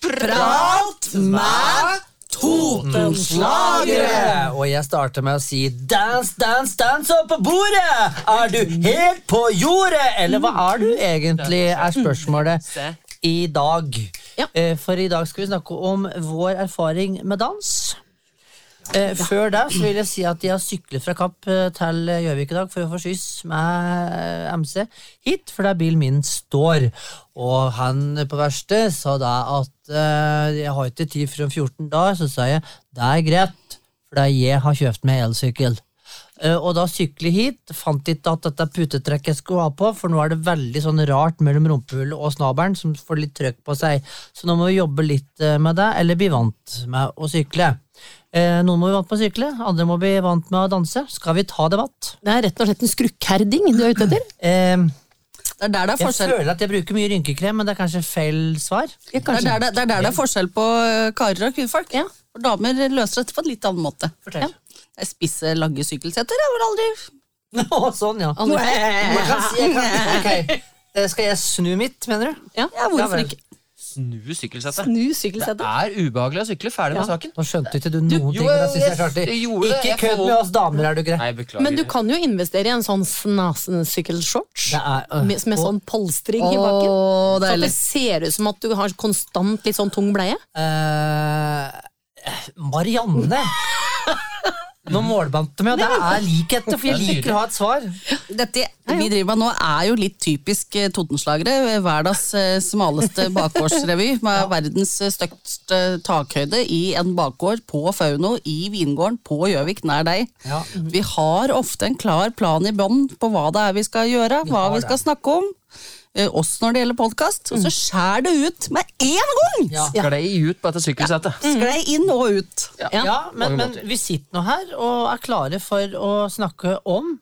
Prat med Totenslagere! Og jeg starter med å si dans, dans, dans opp på bordet! Er du helt på jordet, eller hva er du egentlig, er spørsmålet i dag. Eh, For i dag skal vi snakke om vår erfaring med dans. Eh, Før det så vil jeg si at jeg har syklet fra Kapp eh, til Gjøvik i dag for å få skyss med eh, MC hit, for der bilen min står. Og han på verkstedet sa da at eh, jeg har ikke tid for om 14 dager, så sa jeg det er greit, for jeg har kjøpt meg elsykkel. Eh, og da sykle hit, fant ikke at dette putetrekket jeg skulle ha på, for nå er det veldig sånn rart mellom rumpehullet og snabelen, som får litt trøkk på seg. Så nå må vi jobbe litt eh, med det, eller bli vant med å sykle. Eh, noen må bli vant med å sykle, andre må bli vant med å danse. Skal vi ta debatt? Det er rett og slett en skrukkerding du er ute etter. Eh, Det er der det er jeg føler at jeg bruker mye rynkekrem, men det er kanskje feil svar. Ja, det er der det, det er der det er forskjell på karer og kvinnfolk. Ja. For damer løser dette på en litt annen måte. Fortell. Jeg Spisse, lange sykkelsetter. Jeg var aldri Å, sånn, ja. Aldri. Jeg kan si, jeg kan, ok. Eh, Skal jeg snu mitt, mener du? Ja. Ja, hvorfor vel. ikke? Snu sykkelsettet. Snu Det er ubehagelig å sykle. Ferdig med saken. Nå skjønte ikke du noen jo, ting. men det synes jeg jeg- jeg gjorde det. Ikke Jeg kødd får- med oss damer, er du grei? Nei, beklager. Men du kan jo investere i en sånn snasensykkelsshorts. Det er, øh, Med, med og- sånn polstring i bakken. Åh, Så at deilig. det ser ut som at du har konstant litt sånn tung bleie. Eh, Marianne! Nå målbandt meg, og det er likhet. for jeg liker å ha et svar. Dette vi driver med nå, er jo litt typisk eh, Totenslagere. Hverdags eh, smaleste bakgårdsrevy med verdens eh, største takhøyde i en bakgård på Fauno i vingården på Gjøvik, nær deg. Vi har ofte en klar plan i bånn på hva det er vi skal gjøre, hva vi skal snakke om. Eh, Oss når det gjelder podkast. Og så skjær det ut med én gang! Ja. Sklei ut på dette sykkelsettet. Sklei inn og ut. Ja. Ja, men, men vi sitter nå her og er klare for å snakke om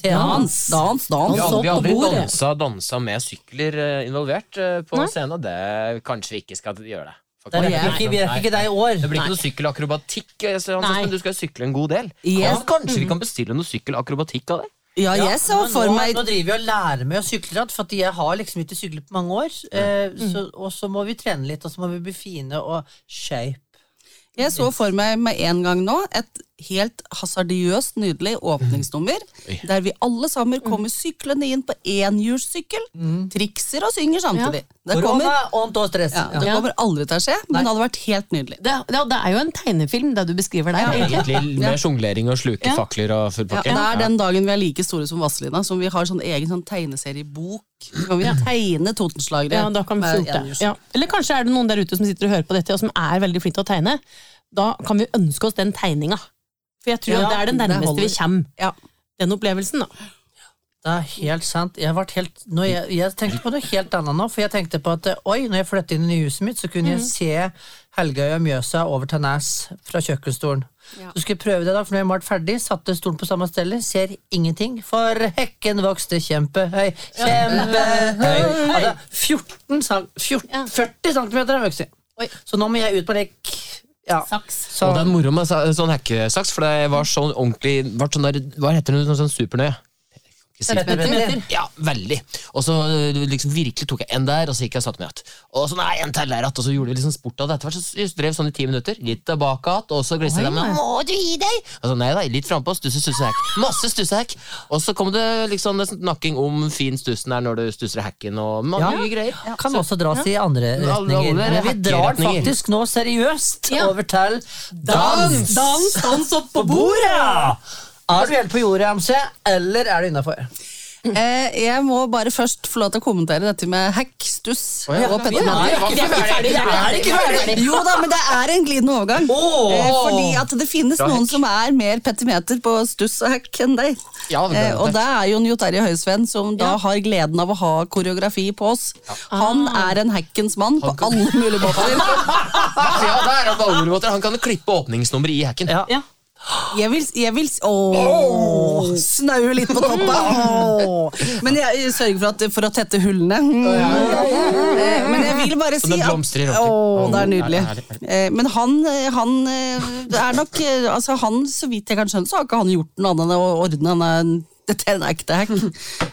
Dans, dans, dans. Ja, vi har aldri dansa, dansa med sykler eh, involvert eh, på Nei. scenen. og Det kanskje vi ikke skal gjøre det. Det er faktisk. ikke, vi ikke deg i år. Det blir ikke noe sykkelakrobatikk, men du skal sykle en god del. Yes. Ja, kanskje vi kan bestille noe sykkelakrobatikk av det? Ja, jeg så for nå, meg nå driver vi og lærer meg å sykle for at jeg har liksom ikke syklet på mange år. Eh, så, og så må vi trene litt, og så må vi bli fine og shape. Jeg så for meg med en gang nå et helt hasardiøst nydelig åpningsnummer, der vi alle sammen kommer syklende inn på enhjulssykkel, trikser og synger samtidig. Det kommer, ja, det kommer aldri til å skje, men det hadde vært helt nydelig. Det, det, det er jo en tegnefilm, det du beskriver der. Ja, Egentlig med sjonglering og sluke Ja. fakler og full Ja, pakke. det er den dagen vi er like store som Vazelina, som vi har sånn egen sånn tegneseriebok. Så kan vi tegne Totenslagere Ja, da kan vi det. Ja. Eller kanskje er det noen der ute som sitter og hører på dette, og som er veldig flink til å tegne. Da kan vi ønske oss den tegninga. For jeg tror Ja, det er det nærmeste det vi kommer Ja. den opplevelsen. da. Det er helt sant. Jeg, ble helt, jeg, jeg tenkte på noe helt annet nå. For jeg tenkte på at oi, når jeg flyttet inn i huset mitt, så kunne jeg se Helgøy og Mjøsa over til Nes fra kjøkkenstolen. Ja. Så skulle jeg prøve det, da, for når jeg var ferdig, satte stolen på samme sted, ser ingenting. For hekken vokste kjempehøy, kjempehøy. Ja, 14, cm 14 40 cm har vokst. Så nå må jeg ut på lek. Ja. Saks. Så, Og det er moro med sånn hekkesaks, for det var sånn ordentlig var sånn der, Hva heter det? Sånn, sånn supernøye? Ja, veldig. Og så øh, liksom virkelig tok jeg en der, og så gikk jeg og satte meg igjen. Og så nei, en til der, og så gjorde vi liksom sport av det. Etter hvert så drev sånn i ti minutter. Litt tilbake igjen, og så gliste jeg med 'Må du gi deg?' Og så nei da, litt frampå. Stusse, stusse, hekk. Masse stussehekk. Og så kom det liksom snakking om fin stussen er når du stusser hekken, og mange Ja. greier. Ja. kan også dras i andre Alle- alle retninger. Men vi drar faktisk nå seriøst Ja. over til dans! Dans, dans opp på bordet! Er du helt på jordet, MC, eller er du innafor? Eh, jeg må bare først få lov til å kommentere dette med hack, stuss ja. og er ferdig. Vi er ikke ferdig. Jo da, men det er en glidende overgang. Oh. Eh, fordi at det finnes Bra noen som er mer petimeter på stuss og hekk enn deg. Ja, det er eh, og det er jo Jo Terje Høisveen som da har gleden av å ha koreografi på oss. Han er en hekkens mann på alle mulige måter. Ja, det er han på alle måter. Han kan klippe åpningsnummeret i hekken. Ja. Jeg vil, jeg vil Åh, snaue litt på toppen. Åh. Men jeg, sørger for, at, for å tette hullene. Eh, Men jeg vil bare si at Å. Det er nydelig. Eh, Men han, eh, han er nok altså han, Så vidt jeg kan skjønne, så har ikke han gjort noe annet enn å ordne denne dette er en ekte hekk.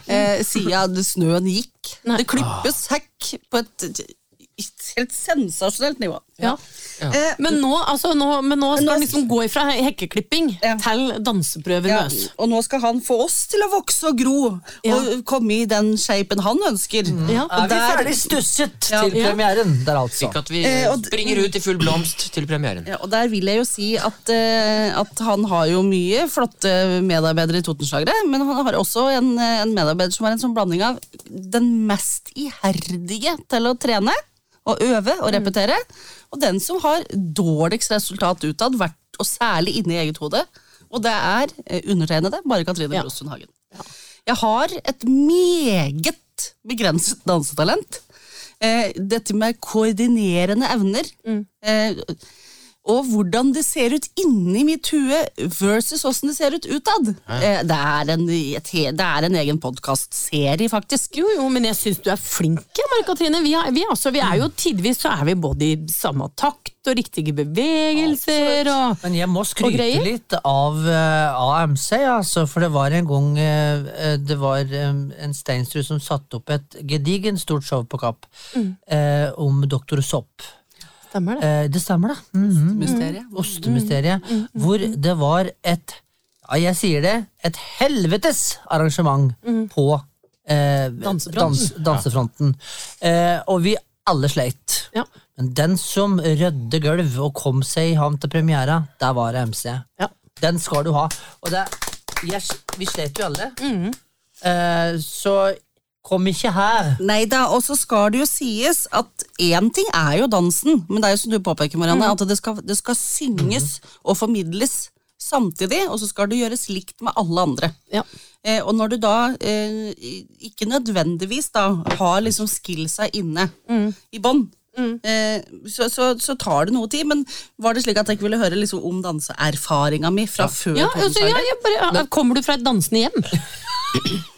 Eh, siden snøen gikk. Nei. Det klippes hekk på et helt sensasjonelt nivå. Ja. Eh, Men nå, altså, nå, men nå skal han liksom gå ifra hekkeklipping Ja. til danseprøve Ja, løs. og nå skal han få oss til å vokse og gro, Ja. og komme i den shapen han ønsker. Ja. Er vi ferdig stusset Ja. til premieren der, altså? Slik at vi Eh, og springer ut i full blomst til premieren. Ja, og der vil jeg jo si at, eh, at han har jo mye flotte medarbeidere i Totenslagere, men han har også en, eh, en medarbeider som er en sånn blanding av den mest iherdige til å trene og øve og repetere, og den som har dårligst resultat utad, og særlig inni eget hode. Og det er eh, undertegnede, bare Katrine Ja. Brostuen Hagen. Jeg har et meget begrenset dansetalent. Eh, dette med koordinerende evner. Eh, og hvordan det ser ut inni mitt hue versus hvordan det ser ut utad. Eh, det, er en, et det er en egen podkastserie, faktisk. Jo, jo, men jeg syns du er flink, ja, Marie-Katrine. Vi, vi, altså, vi er jo tidvis så er vi både i samme takt og riktige bevegelser og Men jeg må skryte litt av uh, AMC, altså, for det var en gang eh, eh, Det var um, en Steinsrud som satte opp et gedigent stort show på Kapp eh, om Doktor Sopp. Stemmer det? Eh, det stemmer, det. Mhm. Mysteriet. Ostemysteriet. Hvor det var et Ja, jeg sier det. Et helvetes arrangement på eh, Dansefronten. dans, dansefronten. Eh, og vi alle sleit. Ja. Men den som rødde gulv og kom seg i havn til premiera, der var det MC. Ja. Den skal du ha. Og det, yes, vi slet jo alle. Eh, så kom ikke her. Nei da, og så skal det jo sies at én ting er jo dansen, men det er jo som du påpeker, Marianne, at det skal, det skal synges og formidles samtidig, og så skal det gjøres likt med alle andre. Ja. Eh, og når du da eh, ikke nødvendigvis da har liksom skillsa inne i bånn, eh, så, så, så tar det noe tid. Men var det slik at jeg ikke ville høre liksom om danseerfaringa mi fra før? Ja, altså, ja, bare, Kommer du fra et dansende hjem?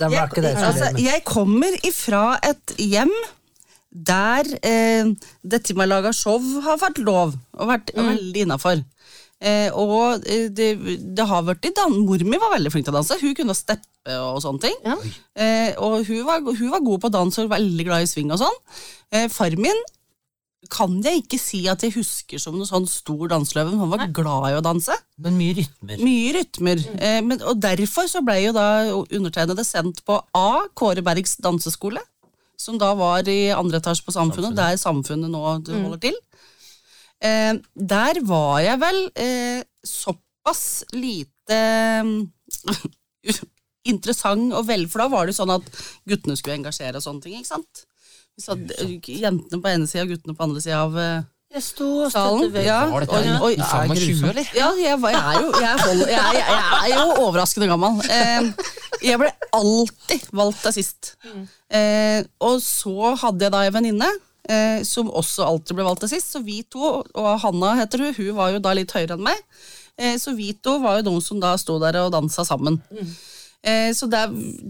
Den var ikke det jeg altså, jeg kommer ifra et hjem der eh, dette med å lage show har vært lov, og vært veldig innafor. Eh, og eh, det, det har vært i dan Mor mi var veldig flink til å danse. Hun kunne steppe og sånne ting. Ja. Eh, og hun var, hun var god på dans og veldig glad i sving og sånn. Eh, far min kan jeg ikke si at jeg husker som noe sånn stor danseløve, han var glad i å danse. Men mye rytmer. Mye rytmer. Eh, men, og derfor så ble jo da undertegnede sendt på A. Kåre Bergs danseskole, som da var i andre etasje på Samfunnet, der Samfunnet nå holder til. Eh, der var jeg vel eh, såpass lite interessant og vel, for da var det sånn at guttene skulle engasjere og sånne ting, ikke sant? Så eh, jentene på ene sida og guttene på andre sida av eh, Jeg sto og salen. støtte. Ja, Var dette og- og- i faen meg 20, eller? ja, jeg, jeg, er jo, jeg, holder, jeg, jeg, jeg er jo overraskende gammel. Eh, jeg ble alltid valgt til sist. Eh, og så hadde jeg da en venninne eh, som også alltid ble valgt til sist. Så vi to, og Hanna heter hun, hun var jo da litt høyere enn meg. Eh, så vi to var jo de som da sto der og dansa sammen. Eh, så det,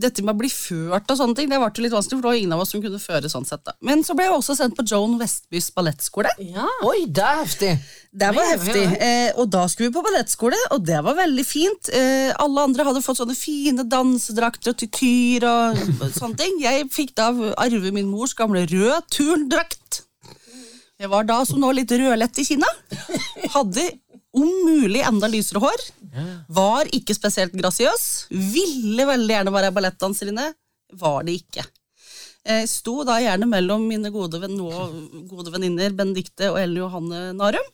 dette med å bli ført og sånne ting, det ble litt vanskelig, for det var ingen av oss som kunne føre sånn sett. da. Men så ble jeg også sendt på Joan Westbys ballettskole. Ja. Oi, det er heftig! Det var Ja, ja, heftig. Eh, og da skulle vi på ballettskole, og det var veldig fint. Eh, alle andre hadde fått sånne fine dansedrakter og tytyr og sånne ting. Jeg fikk da arve min mors gamle rød turndrakt. Jeg var da som nå litt rødlett i kinna. Hadde om mulig enda lysere hår. Var ikke spesielt grasiøs. Ville veldig gjerne være ballettdanserinne. Var det ikke. Eh, sto da gjerne mellom mine gode, venn, gode venninner Benedikte og Ellen Johanne Narum.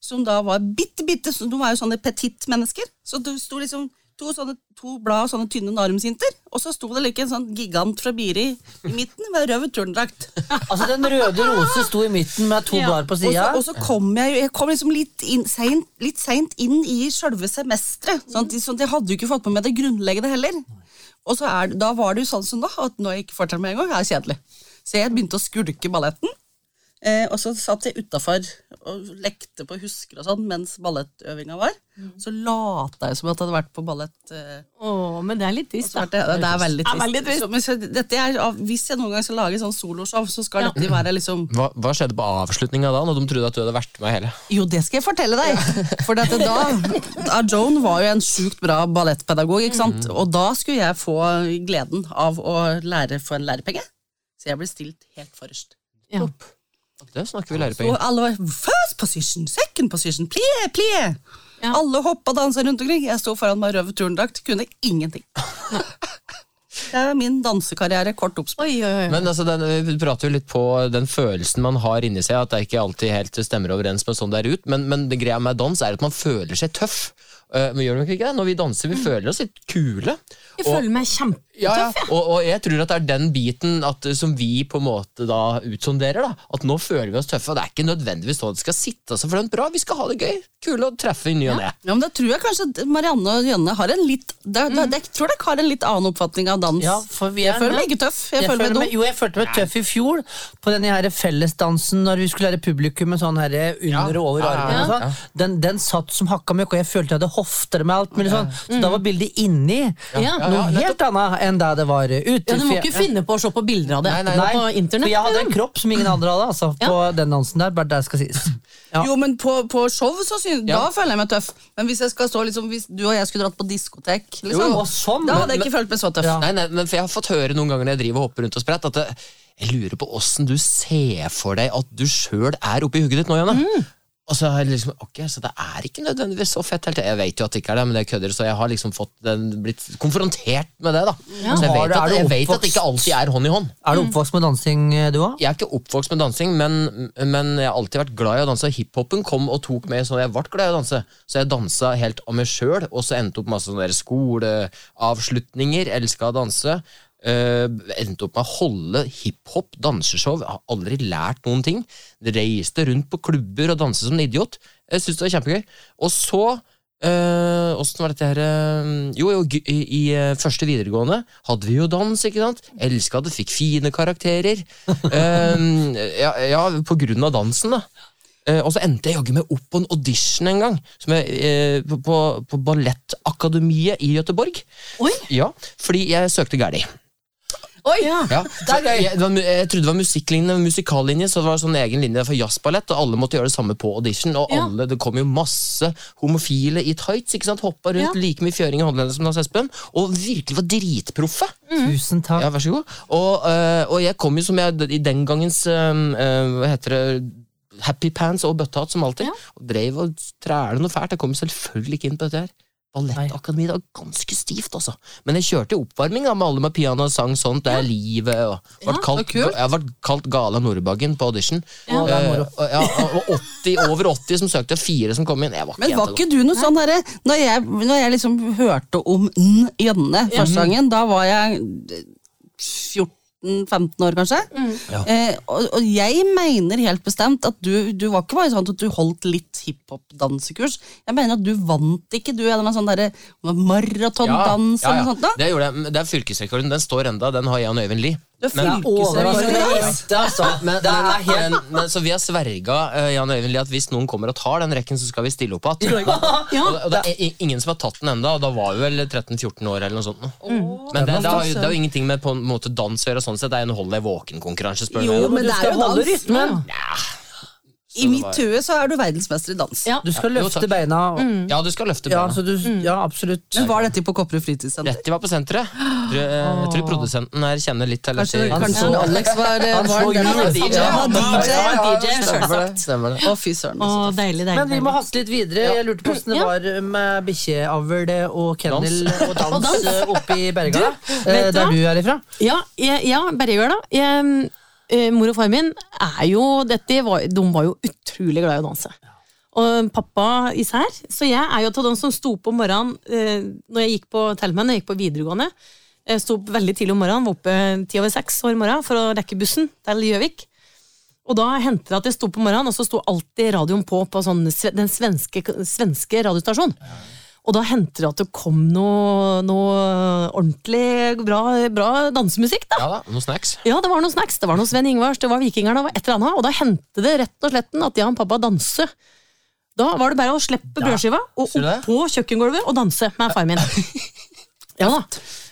Som da var bitte, bitte De var jo sånne petit mennesker. Så du sto liksom to, sånne, to blad sånne tynne Narumsinter, og så sto det like en sånn gigant fra Biri i midten med rød turndrakt. Altså, den røde rose sto i midten med to Ja. blader på Og sida. og så kom jeg jeg kom liksom litt, inn, seint, litt seint inn i sjølve semesteret. Sånn, at- sånn at jeg hadde jo ikke fått med meg det grunnleggende heller. Og så er, da var det jo sånn som da, at når jeg ikke får til med en gang, er det kjedelig. Så jeg begynte å skulke balletten. Eh, og så satt jeg utafor og lekte på husker og sånn mens ballettøvinga var. Så lata jeg som at jeg hadde vært på ballett. Eh, Åh, men det er litt trist, da. det, det er veldig trist. er veldig trist. Så, men så, dette er, hvis jeg noen gang skal lage sånn soloshow, så skal Ja. dette være liksom Hva, hva skjedde på avslutninga da, når de trodde at du hadde vært med hele? Jo, det skal jeg fortelle deg. For dette da, da Joan var jo en sjukt bra ballettpedagog, ikke sant? og da skulle jeg få gleden av å lære for en lærepenge. Så jeg ble stilt helt forrest. Ja. Det snakker vi Så lærepenger. alle var first position, second position, plie, plie. Ja. Alle hoppa og dansa rundt omkring. Jeg sto foran meg rød turndrakt, kunne ingenting. Det er min dansekarriere kort oppspart. Men altså, den, vi prater jo litt på den følelsen man har inni seg, at det ikke alltid helt stemmer overens med sånn det er ut, men, men det greia med dans er at man føler seg tøff. Eh, men gjør dere ikke det? Når vi danser, vi føler oss litt kule. Jeg Og- føler meg kjempetøff, Ja, ja. Og, og jeg tror at det er den biten at, som vi på en måte da utsonderer. da At nå føler vi oss tøffe, og det er ikke nødvendigvis sånn at det skal sitte så flønt bra. Vi skal ha det gøy. Kule å treffe i ny og ne. Ja, men Da tror jeg kanskje at Marianne og Jønne har en litt da, da, mm. Jeg tror dere har en litt annen oppfatning av dans. Ja, for vi er jeg føler meg ikke tøff. Jeg, Jeg føler meg dum. jo, jeg følte meg tøff i fjor på denne her fellesdansen når vi skulle lære publikum med sånn her under og over Ja, ja, armen. ja, og sånn. Den, den satt som hakka møkk, og jeg følte jeg hadde hofter med alt mulig sånn. Så da var bildet inni Ja. noe helt annet enn det det var ute. Ja, du må ikke finne på å se på bilder av det Nei, nei, på internett. for jeg hadde en liksom. kropp som ingen andre hadde, altså, på den dansen der. Bare det skal sies. Ja. Jo, men på, på show så synes, Ja. da føler jeg meg tøff. Men hvis jeg skal stå liksom, hvis du og jeg skulle dratt på diskotek, liksom, sånn, da hadde jeg ikke følt meg så tøff. Ja. Nei, nei, men for Jeg har fått høre noen ganger når jeg driver og hopper rundt og spredt, at det, jeg lurer på åssen du ser for deg at du sjøl er oppi hugget ditt nå, Janne. Og så har jeg liksom, ok, så det er ikke nødvendigvis så fett helt. Jeg vet jo at det ikke er det, men det kødder, så jeg har liksom fått den, blitt konfrontert med det. da. Så jeg vet, at, jeg vet at det ikke alltid er hånd i hånd. Er du oppvokst med dansing, eh, du òg? Jeg er ikke oppvokst med dansing, men, men jeg har alltid vært glad i å danse. Hiphopen kom og tok meg så jeg ble glad i å danse. Så jeg dansa helt av meg sjøl, og så endte opp masse sånne skoleavslutninger. Elska å danse. Uh, endte opp med å holde hiphop, danseshow. Jeg har aldri lært noen ting. Reiste rundt på klubber og danset som en idiot. Jeg syntes det var kjempegøy. Og så Åssen var dette her uh, Jo, jo, i, i første videregående hadde vi jo dans, ikke sant? Elska det, fikk fine karakterer. Ja, ja, på grunn av dansen, da. Og så endte jeg jaggu meg opp på en audition en gang, som jeg, på, på, på Ballettakademiet i Gøteborg. Oi. Ja, fordi jeg søkte gærlig. Oi, ja. Ja, jeg, jeg, det var, jeg trodde det var musikklinje, musikallinje, så det var sånn egen linje for jazzballett, og alle måtte gjøre det samme på audition. Og Ja. alle, det kom jo masse homofile i tights, ikke sant? hoppa rundt Ja. like mye fjøring i håndleddet som Lars Espen, og virkelig var dritproffe. Tusen takk. Ja, vær så god. Og, øh, og jeg kom jo som jeg i den gangens øh, Hva heter det Happy pants og bøttehatt som alltid. Ja. Og drev og træle noe fælt. Jeg kom selvfølgelig ikke inn på dette her. Ballettakademi, det var ganske stivt, altså. Men jeg kjørte oppvarming da, med alle med piano og sang sånt, det er livet, og ble Ja, kalt, jeg ble kalt Gala Nordbagen på audition. Ja, det og, ja, og 80, over 80 som søkte, fire som kom inn. Var Men var ikke du noe sånn derre når, når jeg liksom hørte om N. Jønne første gangen, da var jeg eh, 14-15 år, kanskje. Ja. Eh, og, og jeg mener helt bestemt at du, du var ikke bare sånn at du holdt litt hiphop-dansekurs. Jeg mener at du vant ikke, du en sånn derre maratondans ja, ja, eller noe sånt. da. Det gjorde jeg. Det er fylkesrekorden. Den står enda. Den har jeg og Øyvind Lie. Det er helt men, men, så vi har sverga uh, Jan Øyvind at hvis noen kommer og tar den rekken, så skal vi stille opp igjen. Ja. Og, og det er ingen som har tatt den ennå, og da var vi vel 13-14 år. eller noe sånt. Mm. Men det, det, har, det er jo ingenting med på en måte dans å gjøre. sånn sett Det er en hold deg våken-konkurranse. Jo, men det er jo dans. rytmen. I mitt hue så er du verdensmester i dans. Ja. Du skal Jo, løfte takk. beina. Ja, du skal løfte Ja, beina. så du, ja, absolutt. Men var dette på Kopperud fritidssenter? Dette var på senteret. Jeg, jeg tror produsenten her kjenner litt til Kanskje, kanskje så- Alex var, eh, han var DJ. Var DJ, Stemmer det. Stemmer det. Å, fy søren. Å, altså. deilig, deilig. Men vi må haste litt videre. Jeg lurte på hvordan det var med bikkjeavl og kennel og dans, dans. eh, oppe i Berga, vet eh, du der du er ifra. Ja, ja. Jeg, eh, mor og far min er jo dette var, De var jo utrolig glad i å danse. Og pappa især. Så jeg er jo av dem som sto på om morgenen uh, når jeg gikk på Telmen, jeg gikk på videregående. Jeg sto opp veldig tidlig om morgenen, var oppe ti over seks om morgen for å rekke bussen til Gjøvik. Og da hendte det at jeg sto på morgenen, og så sto alltid radioen på på sånn, den svenske, svenske radiostasjonen. Og da hendte det at det kom noe, noe ordentlig bra, bra dansemusikk, da. Ja da, noen snacks. Ja, det var noen snacks. Det var noe Sven Ingvars, det var Vikingerne, det var et eller annet. Og da hendte det rett og slett at jeg og pappa danse. Da var det bare å slippe brødskiva og opp på kjøkkengulvet og danse med far min. Ja da.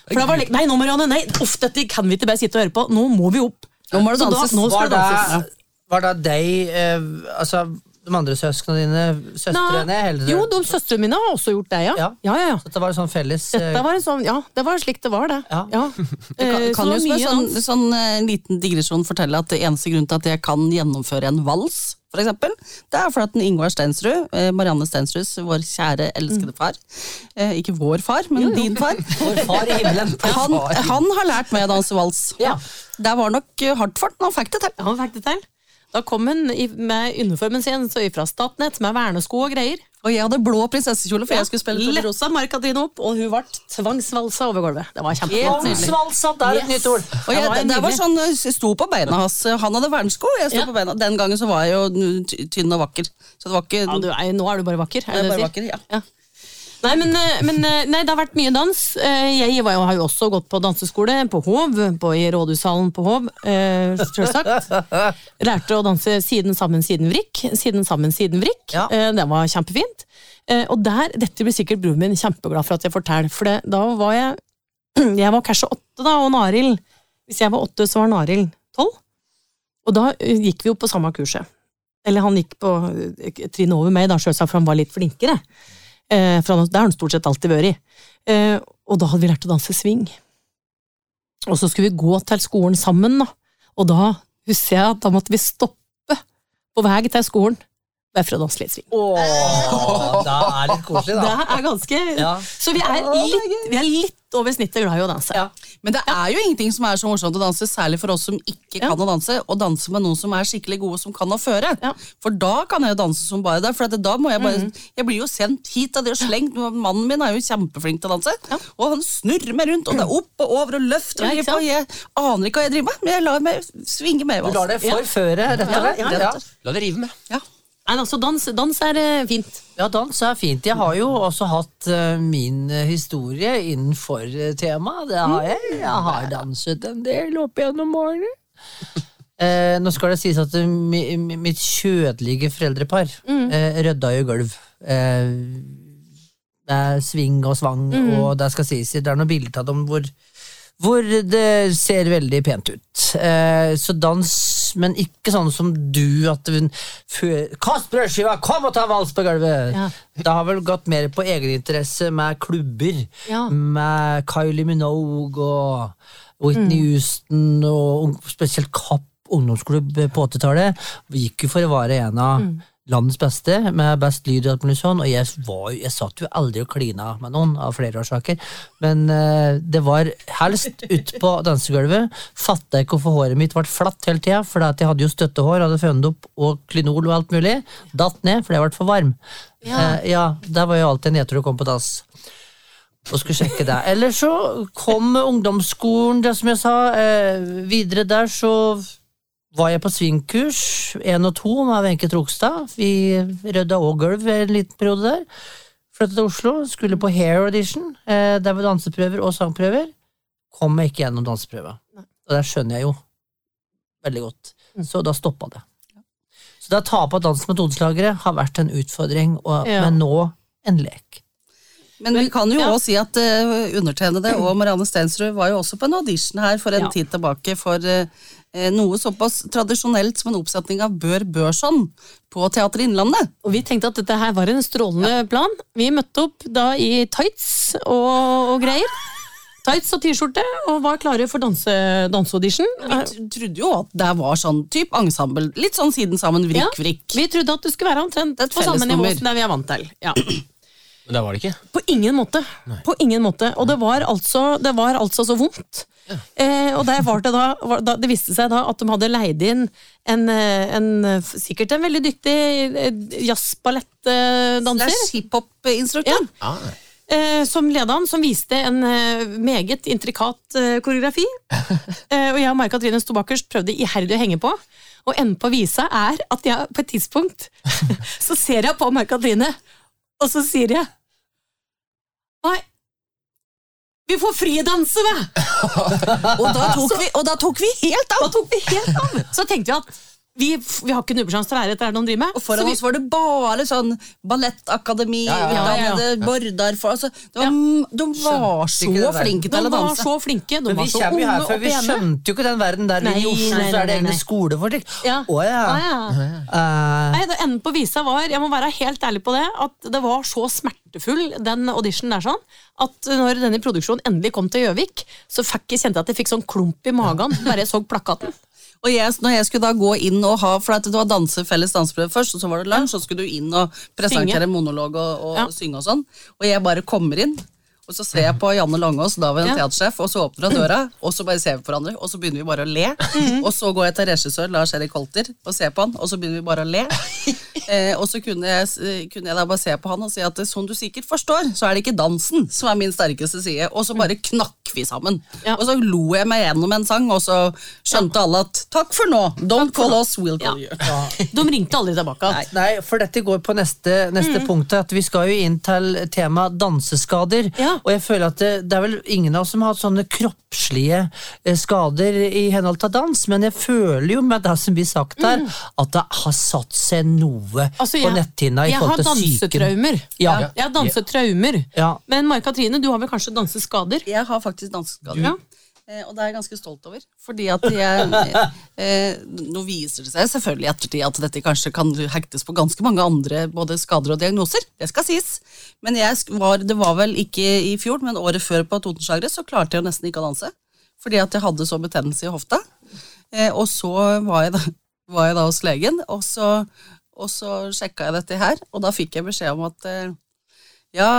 For da var det, nei, nå Marianne, nei, uff, dette kan vi ikke bare sitte og høre på. Nå må vi opp. Nå må det da- danses. nå skal det det, danses. var det deg eh, Altså, de andre søsknene dine, søstrene, Nei, jo, de søstrene mine har også gjort det, ja. Ja. Ja, ja, ja. Dette var sånn felles eh, Dette var en sånn, ja, det var slik det var, det. Ja. Ja. Jeg kan, Eh, kan så jo det som en sånn, sånn eh, liten digresjon fortelle at det eneste grunnen til at jeg kan gjennomføre en vals, for eksempel, det er fordi at Ingvar Stensrud, eh, Marianne Stensruds, vår kjære, elskede Mm. far, eh, ikke vår far, men din far, Vår far i himmelen. han, han har lært meg å danse vals. Ja. Det var nok eh, hardt for den, han fikk det til. Han fikk det til. Da kom hun med uniformen sin så fra Statnett med vernesko og greier. Og jeg hadde blå prinsessekjole, for jeg skulle spille til Rosa. Mark-Katrine opp, og hun ble tvangsvalsa over gulvet. Det var kjempefint. Tvangsvalsa, det er et nytt ord. Og jeg, Det var det, var sånn, jeg sto på beina hans. Han hadde vernesko, og jeg sto Ja. på beina. Den gangen så var jeg jo tynn og vakker. Så det var ikke Ja, du er, nå er du bare vakker. jeg Er er det bare vakker, ja. Ja. Nei, men, eh, men eh, nei, det har vært mye dans. Eh, Jeg var jo, har jo også gått på danseskole på Hov, på, i rådhushallen på Hov, eh, selvsagt. Lærte å danse siden sammen, siden vrikk. Siden sammen, siden vrikk. Ja. Eh, Det var kjempefint. Eh, Og der, dette blir sikkert broren min kjempeglad for at jeg forteller, for det, da var jeg Jeg var kanskje åtte, da, og Naril Hvis jeg var åtte, så var Naril tolv. Og da gikk vi jo på samme kurset. Eller han gikk på trinnet over meg, da, selvsagt, for han var litt flinkere. Eh, for det har han stort sett alltid vært. Eh, og da hadde vi lært å danse swing. Og så skulle vi gå til skolen sammen, da. Og da husker jeg at da måtte vi stoppe på vei til skolen bare for å danse litt swing. Åh, det er litt koselig, Det er ganske Ja. Så vi er, litt, vi er litt over snittet glad i å danse. Ja. Men det er jo ingenting som er så morsomt å danse, særlig for oss som ikke Ja. kan å danse, og danse med noen som er skikkelig gode, som kan å føre. Ja. For da kan jeg jo danse som bare det. For at da må jeg bare Jeg blir jo sendt hit av det og slengt. Mannen min er jo kjempeflink til å danse, Ja. og han snurrer meg rundt, og det er opp og over og løft. Og Ja, jeg, jeg aner ikke hva jeg driver med, men jeg lar meg svinge med. Du lar det forføre, rett og slett. Ja, ja, Ja. La det rive med. Ja. Nei, altså, dans, dans er eh, fint. Ja, dans er fint. Jeg har jo også hatt eh, min eh, historie innenfor uh, temaet. Det har jeg. Jeg har danset en del opp gjennom årene. Eh, nå skal det sies at eh, mi, mi, mitt kjødelige foreldrepar eh, rydda jo gulv. Eh, det er sving og svang, og det skal sies det er noen bilder av dem hvor hvor det ser veldig pent ut. Eh, så dans, men ikke sånn som du at hun Kast brødskiva, kom og ta vals på gulvet! Ja. Det har vel gått mer på egeninteresse med klubber. Ja. Med Kylie Minogue og Whitney Mm. Houston og spesielt Kapp ungdomsklubb på 80-tallet. Gikk jo for å være en av Mm. Landets beste, med best lyd og alt mulig sånn, og jeg, var, jeg satt jo aldri og klina med noen, av flere årsaker, men uh, det var helst ut på dansegulvet. Fatta ikke hvorfor håret mitt ble flatt hele tida, for at jeg hadde jo støttehår, hadde funnet opp, og klinol og alt mulig. Datt ned, for jeg ble for varm. Ja. uh, ja, der var jo alltid en nedtur å komme på dass. Og skulle sjekke det. Eller så kom ungdomsskolen, det som jeg sa. Eh, videre der så var jeg på svingkurs, én og to, med Wenche Trogstad. Vi rydda òg gulv en liten periode der. Flyttet til Oslo, skulle på Hair Audition. Eh, der var danseprøver og sangprøver. Kom meg ikke gjennom danseprøva. Og det skjønner jeg jo veldig godt. Så da stoppa det. Så det å tape på dans med toneslagere har vært en utfordring, og, Ja. men nå en lek. Men vi kan jo ja. også si at uh, undertegnede og Marianne Stensrud var jo også på en audition her for en Ja. tid tilbake for eh, noe såpass tradisjonelt som en oppsetning av Bør Børson på Teater Innlandet. Og vi tenkte at dette her var en strålende plan. Vi møtte opp da i tights og, og greier. Tights og T-skjorte, og var klare for danse, danseaudition. Vi trodde jo at det var sånn type ensemble, litt sånn siden sammen, vrikk-vrikk. Ja, Vi trodde at det skulle være omtrent på samme nivå som det vi er vant til. Ja. Men det var det ikke. På ingen måte. På ingen måte. Og det var altså, det var altså så vondt. Eh, og der var det, da, var, da, det viste seg da at de hadde leid inn en, eh, en sikkert en veldig dyktig eh, jazzballettdanser. Slash hiphop-instruktør. Ah, eh, som leda han, som viste en eh, meget intrikat eh, koreografi. Eh, og jeg og Mari-Katrine sto bakerst, prøvde iherdig å henge på. Og enden på visa er at jeg på et tidspunkt så ser jeg på Mari-Katrine, og så sier jeg Nei, vi får fridanse, vi! og, da tok vi, og da tok vi helt av! Da tok vi helt av. Så tenkte vi at vi, vi har ikke nubbesjanse til å være etter er det de driver med. Og foran så vi, oss var det bare sånn ballettakademi, Ja, ja, ja. ja. Bordar for, altså, det var, De var så flinke til å flinke de var så flinke. De Men var vi så unge og pene. vi skjønte jo ikke den verden der. Nei, I Oslo nei, så er det egne skoler for slikt. Ja. Å ja. Eh, Nei, det Enden på visa var, jeg må være helt ærlig på det, at det var så smertefull, den auditionen der sånn, at når denne produksjonen endelig kom til Gjøvik, så fikk jeg kjente at jeg fikk sånn klump i magen bare jeg så plakaten. Og jeg, når jeg skulle da gå inn og ha For det var danse, felles danseprøve først, og så var det lunsj, så skulle du inn og presentere Synge. monolog og, og Ja. synge og sånn. Og jeg bare kommer inn, og så ser jeg på Janne Langås, da var jeg Ja. teatersjef, og så åpner hun døra, og så bare ser vi på hverandre, og så begynner vi bare å le. Mhm. Og så går jeg til regissør Lars Erik Holter og ser på han, og så begynner vi bare å le. Eh, og så kunne jeg, kunne jeg da bare se på han og si at som du sikkert forstår, så er det ikke dansen som er min sterkeste side. Og så bare knakk vi sammen. Ja. Og så lo jeg meg gjennom en sang, og så skjønte alle at takk for nå, don't call us, we'll call you. De ringte aldri tilbake. Nei. Nei, for dette går på neste, neste Mm. punkt. At vi skal jo inn til tema danseskader. Ja. Og jeg føler at det, det er vel ingen av oss som har hatt sånne kroppslige eh, skader i henhold til dans, men jeg føler jo med det som blir sagt her, at det har satt seg noe Mm. Altså, på jeg- netthinna i Jeg har forhold til psyken. dansetraumer. Ja. Jeg har dansetraumer. Ja. Men Mai Katrine, du har vel kanskje danseskader? Jeg har faktisk danseskader. Ja. Eh, og det er jeg ganske stolt over. Fordi at jeg eh, Nå viser det seg selvfølgelig i ettertid at dette kanskje kan hektes på ganske mange andre både skader og diagnoser. Det skal sies. Men jeg var, det var vel ikke i fjor, men året før på Totenslageret så klarte jeg jo nesten ikke å danse. Fordi at jeg hadde så betennelse i hofta. Eh, og så var jeg, da, var jeg da hos legen, og så, og så sjekka jeg dette her, og da fikk jeg beskjed om at eh, ja,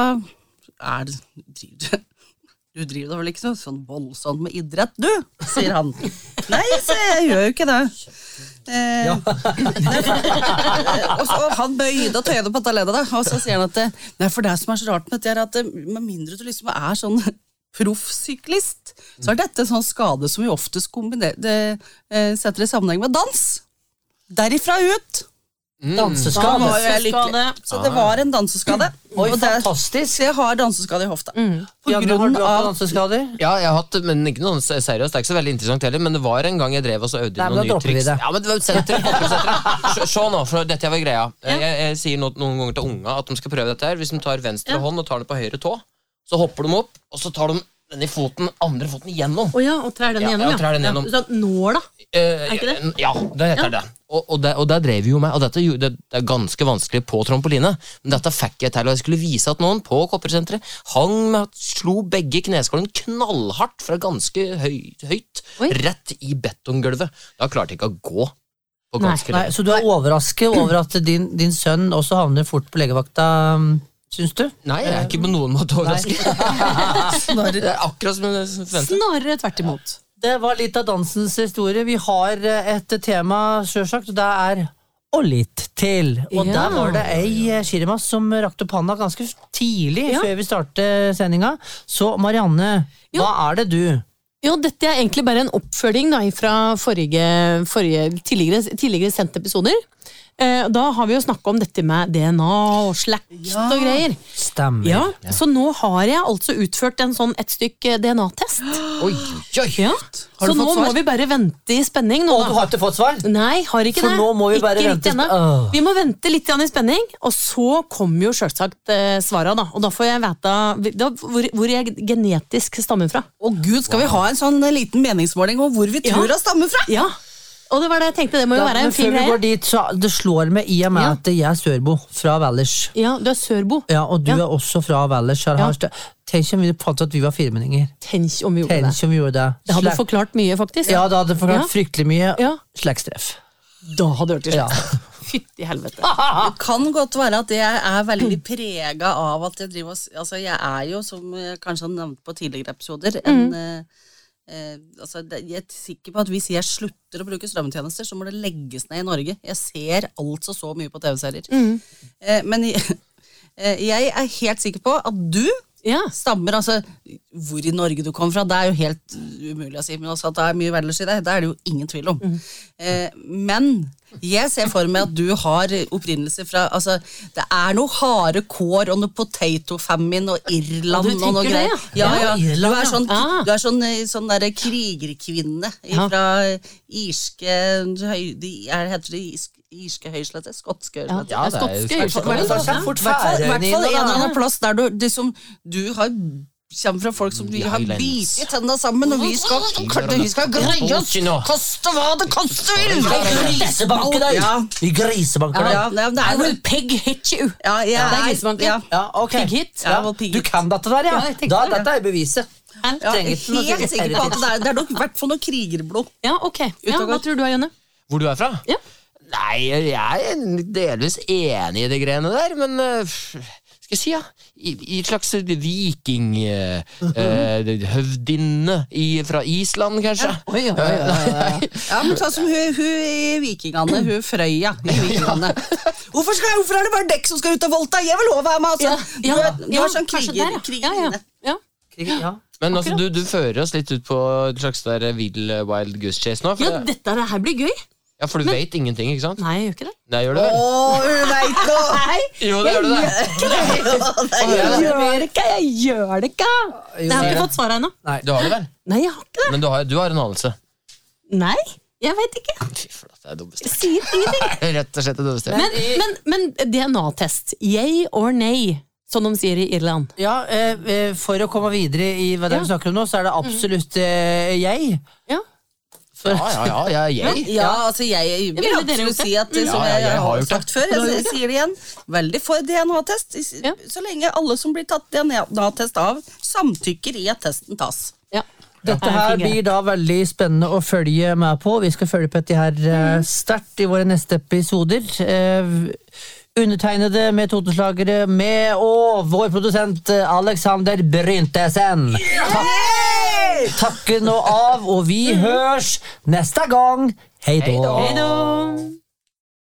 er det, du driver da vel ikke så sånn voldsomt med idrett, du? sier han. Nei, så jeg gjør jo ikke det. Eh, og så, og han bøyde og tøyde på dette leddet, og så sier han at det, Nei, for det som er så rart med dette, er at det, med mindre du liksom er sånn proffsyklist, så er dette en sånn skade som vi oftest det, eh, setter i sammenheng med dans. Derifra ut. Danseskade. Da var jo jeg lykkelig. Danseskade. Så det var en danseskade. Oi, Og fantastisk. Så jeg har danseskade i hofta. På Janne, har grunn du hatt av danseskader? Ja, jeg har hatt, men ikke noe seriøst. Det er ikke så veldig interessant heller, men det var en gang jeg drev og så øvde Nei, inn noen nye triks. Ja, men det var sentrum. Se- Se nå, for dette var greia. Jeg, jeg sier noen, noen ganger til unga at de skal prøve dette her. Hvis de tar venstre Ja. hånd og tar den på høyre tå, så hopper de opp, og så tar de denne foten, andre foten igjennom. Å ja, og trær den igjennom, ja, trær den igjennom. Så nåla. Er ikke det? Ja, det heter det. Og, og, det, og der, drev vi jo med, og dette det, det er ganske vanskelig på trampoline. Men dette fikk jeg til, og jeg skulle vise at noen på Koppersenteret hang med slo begge kneskålene knallhardt fra ganske høy, høyt, Oi. rett i betonggulvet. Da klarte jeg ikke å gå på Nei. ganske Nei, så du er overrasket over at din, din sønn også havner fort på legevakta, mm, syns du? Nei, jeg er ikke på noen måte overrasket. det er akkurat som jeg forventet. Snarere tvert imot. Det var litt av dansens historie. Vi har eh, et tema, sjølsagt, og det er og litt til. Og Ja. der var det ei eh, Shirimas som rakte opp handa ganske tidlig Ja. før vi startet sendinga. Så Marianne, hva er det du Jo, dette er egentlig bare en oppfølging da, fra forrige, forrige tidligere, tidligere sendte episoder. Eh, da har vi jo snakka om dette med DNA og slakt og greier. stemmer? Ja, Så nå har jeg altså utført en sånn et stykk eh, DNA-test. Oi, oi. Ja. Har Så du nå fått svar? må vi bare vente i spenning. Nå, Og du har ikke fått svar? Nei, har ikke For det. nå må vi bare ikke vente i ennå. sp- Vi må vente litt i spenning, og så kommer jo selvsagt eh, svara, da. Og da får jeg vite hvor, hvor jeg genetisk stammer fra. Å gud, skal vi ha en sånn liten meningsmåling om hvor vi Ja. tror hun stammer fra? Ja, og det var det jeg tenkte, det må jo da, være en fin greie. før vi går dit, så det slår meg i og med Ja. at jeg er sørbo fra Valdres. Ja, du er sørbo. Ja, og du Ja. er også fra Valdres. Ja. Tenk om vi fant at vi var firmenninger. Tenk om vi gjorde Tenk det. om vi gjorde det. Det hadde Slek- forklart mye, faktisk. Ja, det hadde forklart Ja. fryktelig mye Ja. slektstreff. Da hadde du hørt det Ja. slett. Fytti helvete. Det kan godt være at jeg er veldig prega av at jeg driver og Altså, jeg er jo, som jeg kanskje har nevnt på tidligere episoder, en eh, eh, altså, Jeg er sikker på at hvis jeg slutter å bruke strømmetjenester, så må det legges ned i Norge. Jeg ser altså så mye på TV-serier. Eh, men jeg, eh, jeg er helt sikker på at du Ja. stammer. Altså, hvor i Norge du kommer fra, det er jo helt umulig å si. Men også at det er mye Valdres i det, det er det jo ingen tvil om. Eh, men jeg ser for meg at du har opprinnelse fra altså, Det er noe harde kår og noe potato famine og Irland Ja, og noe greier. ja. Ja, ja. Du er sånn, ja. du er sånn, eh, sånn derre krigerkvinne fra irske høy, de, er, Heter det irske, irske høyslette? Skotske Ja. Ja, det er skotske fort I hvert fall- en eller annen plass der du, det som, du har kommer fra folk som vi har bitt tenna sammen, og vi skal, vi skal greie oss! Koste hva det koste vil! Grisebanker deg! Ja. Vi grisebanker deg. Ja, det, det I er, will pig hit you. ja, ja, Det er grisebanker. ja. Ja, ok. Pig hit. Ja, vel, pig Du kan dette der, ja? Ja, da, dette er beviset. Ja, jeg er helt sikker på at det er, det er nok i hvert fall noe krigerblod. Ja, ok. Ja, hva tror du, Janne? Hvor du er fra? Ja. Nei, jeg er delvis enig i de greiene der, men uh, skal jeg si, ja I, i slags vikinghøvdinne fra Island, kanskje? Oi, oi, oi. Ja, men sånn som hun, hun i Vikingene, hun Frøya i Vikingene. Hvorfor, skal, hvorfor er det bare dekk som skal ut og Volta? Jeg vil være med! Altså. Ja, ja, du du ja, er sånn kriger, ja. Ja, krigerinne. ja. Ja. Ja. Men altså, du, du fører oss litt ut på en slags der vill wild goose chase nå. Ja, dette her blir gøy. Ja, for du vet ingenting, ikke sant? Nei, jeg gjør ikke det. Nei, gjør du vel? Å, hun veit noe! Nei, Jo, det gjør du det. jeg gjør det ikke! Jeg gjør det ikke! Jeg har ikke fått svaret ennå. Du har det vel? Nei, jeg har ikke det. Men du har, du har en anelse. Nei, jeg veit ikke. Fy flate, det er dummeste. Jeg sier ingenting. Rett og slett det dummeste. Men, men, men DNA-test. Yay or nay, som de sier i Irland. Ja, eh, eh, For å komme videre i hva det er vi snakker om nå, så er det absolutt eh, jeg. Ja. For, Ja, ja, ja, jeg. Ja, altså jeg vil ville absolutt si at, som Ja, ja, jeg, jeg har har sagt før, jeg, jeg sier det igjen, veldig for DNA-test. Så lenge alle som blir tatt DNA-test av, samtykker i at testen tas. ja. Dette er her blir da veldig spennende å følge med på. Vi skal følge på dette her eh, sterkt i våre neste episoder. Eh, undertegnede med Totenslagere med og vår produsent eh, Alexander Bryntesen. Takk, takker nå av, og vi hørs neste gang. Hei da!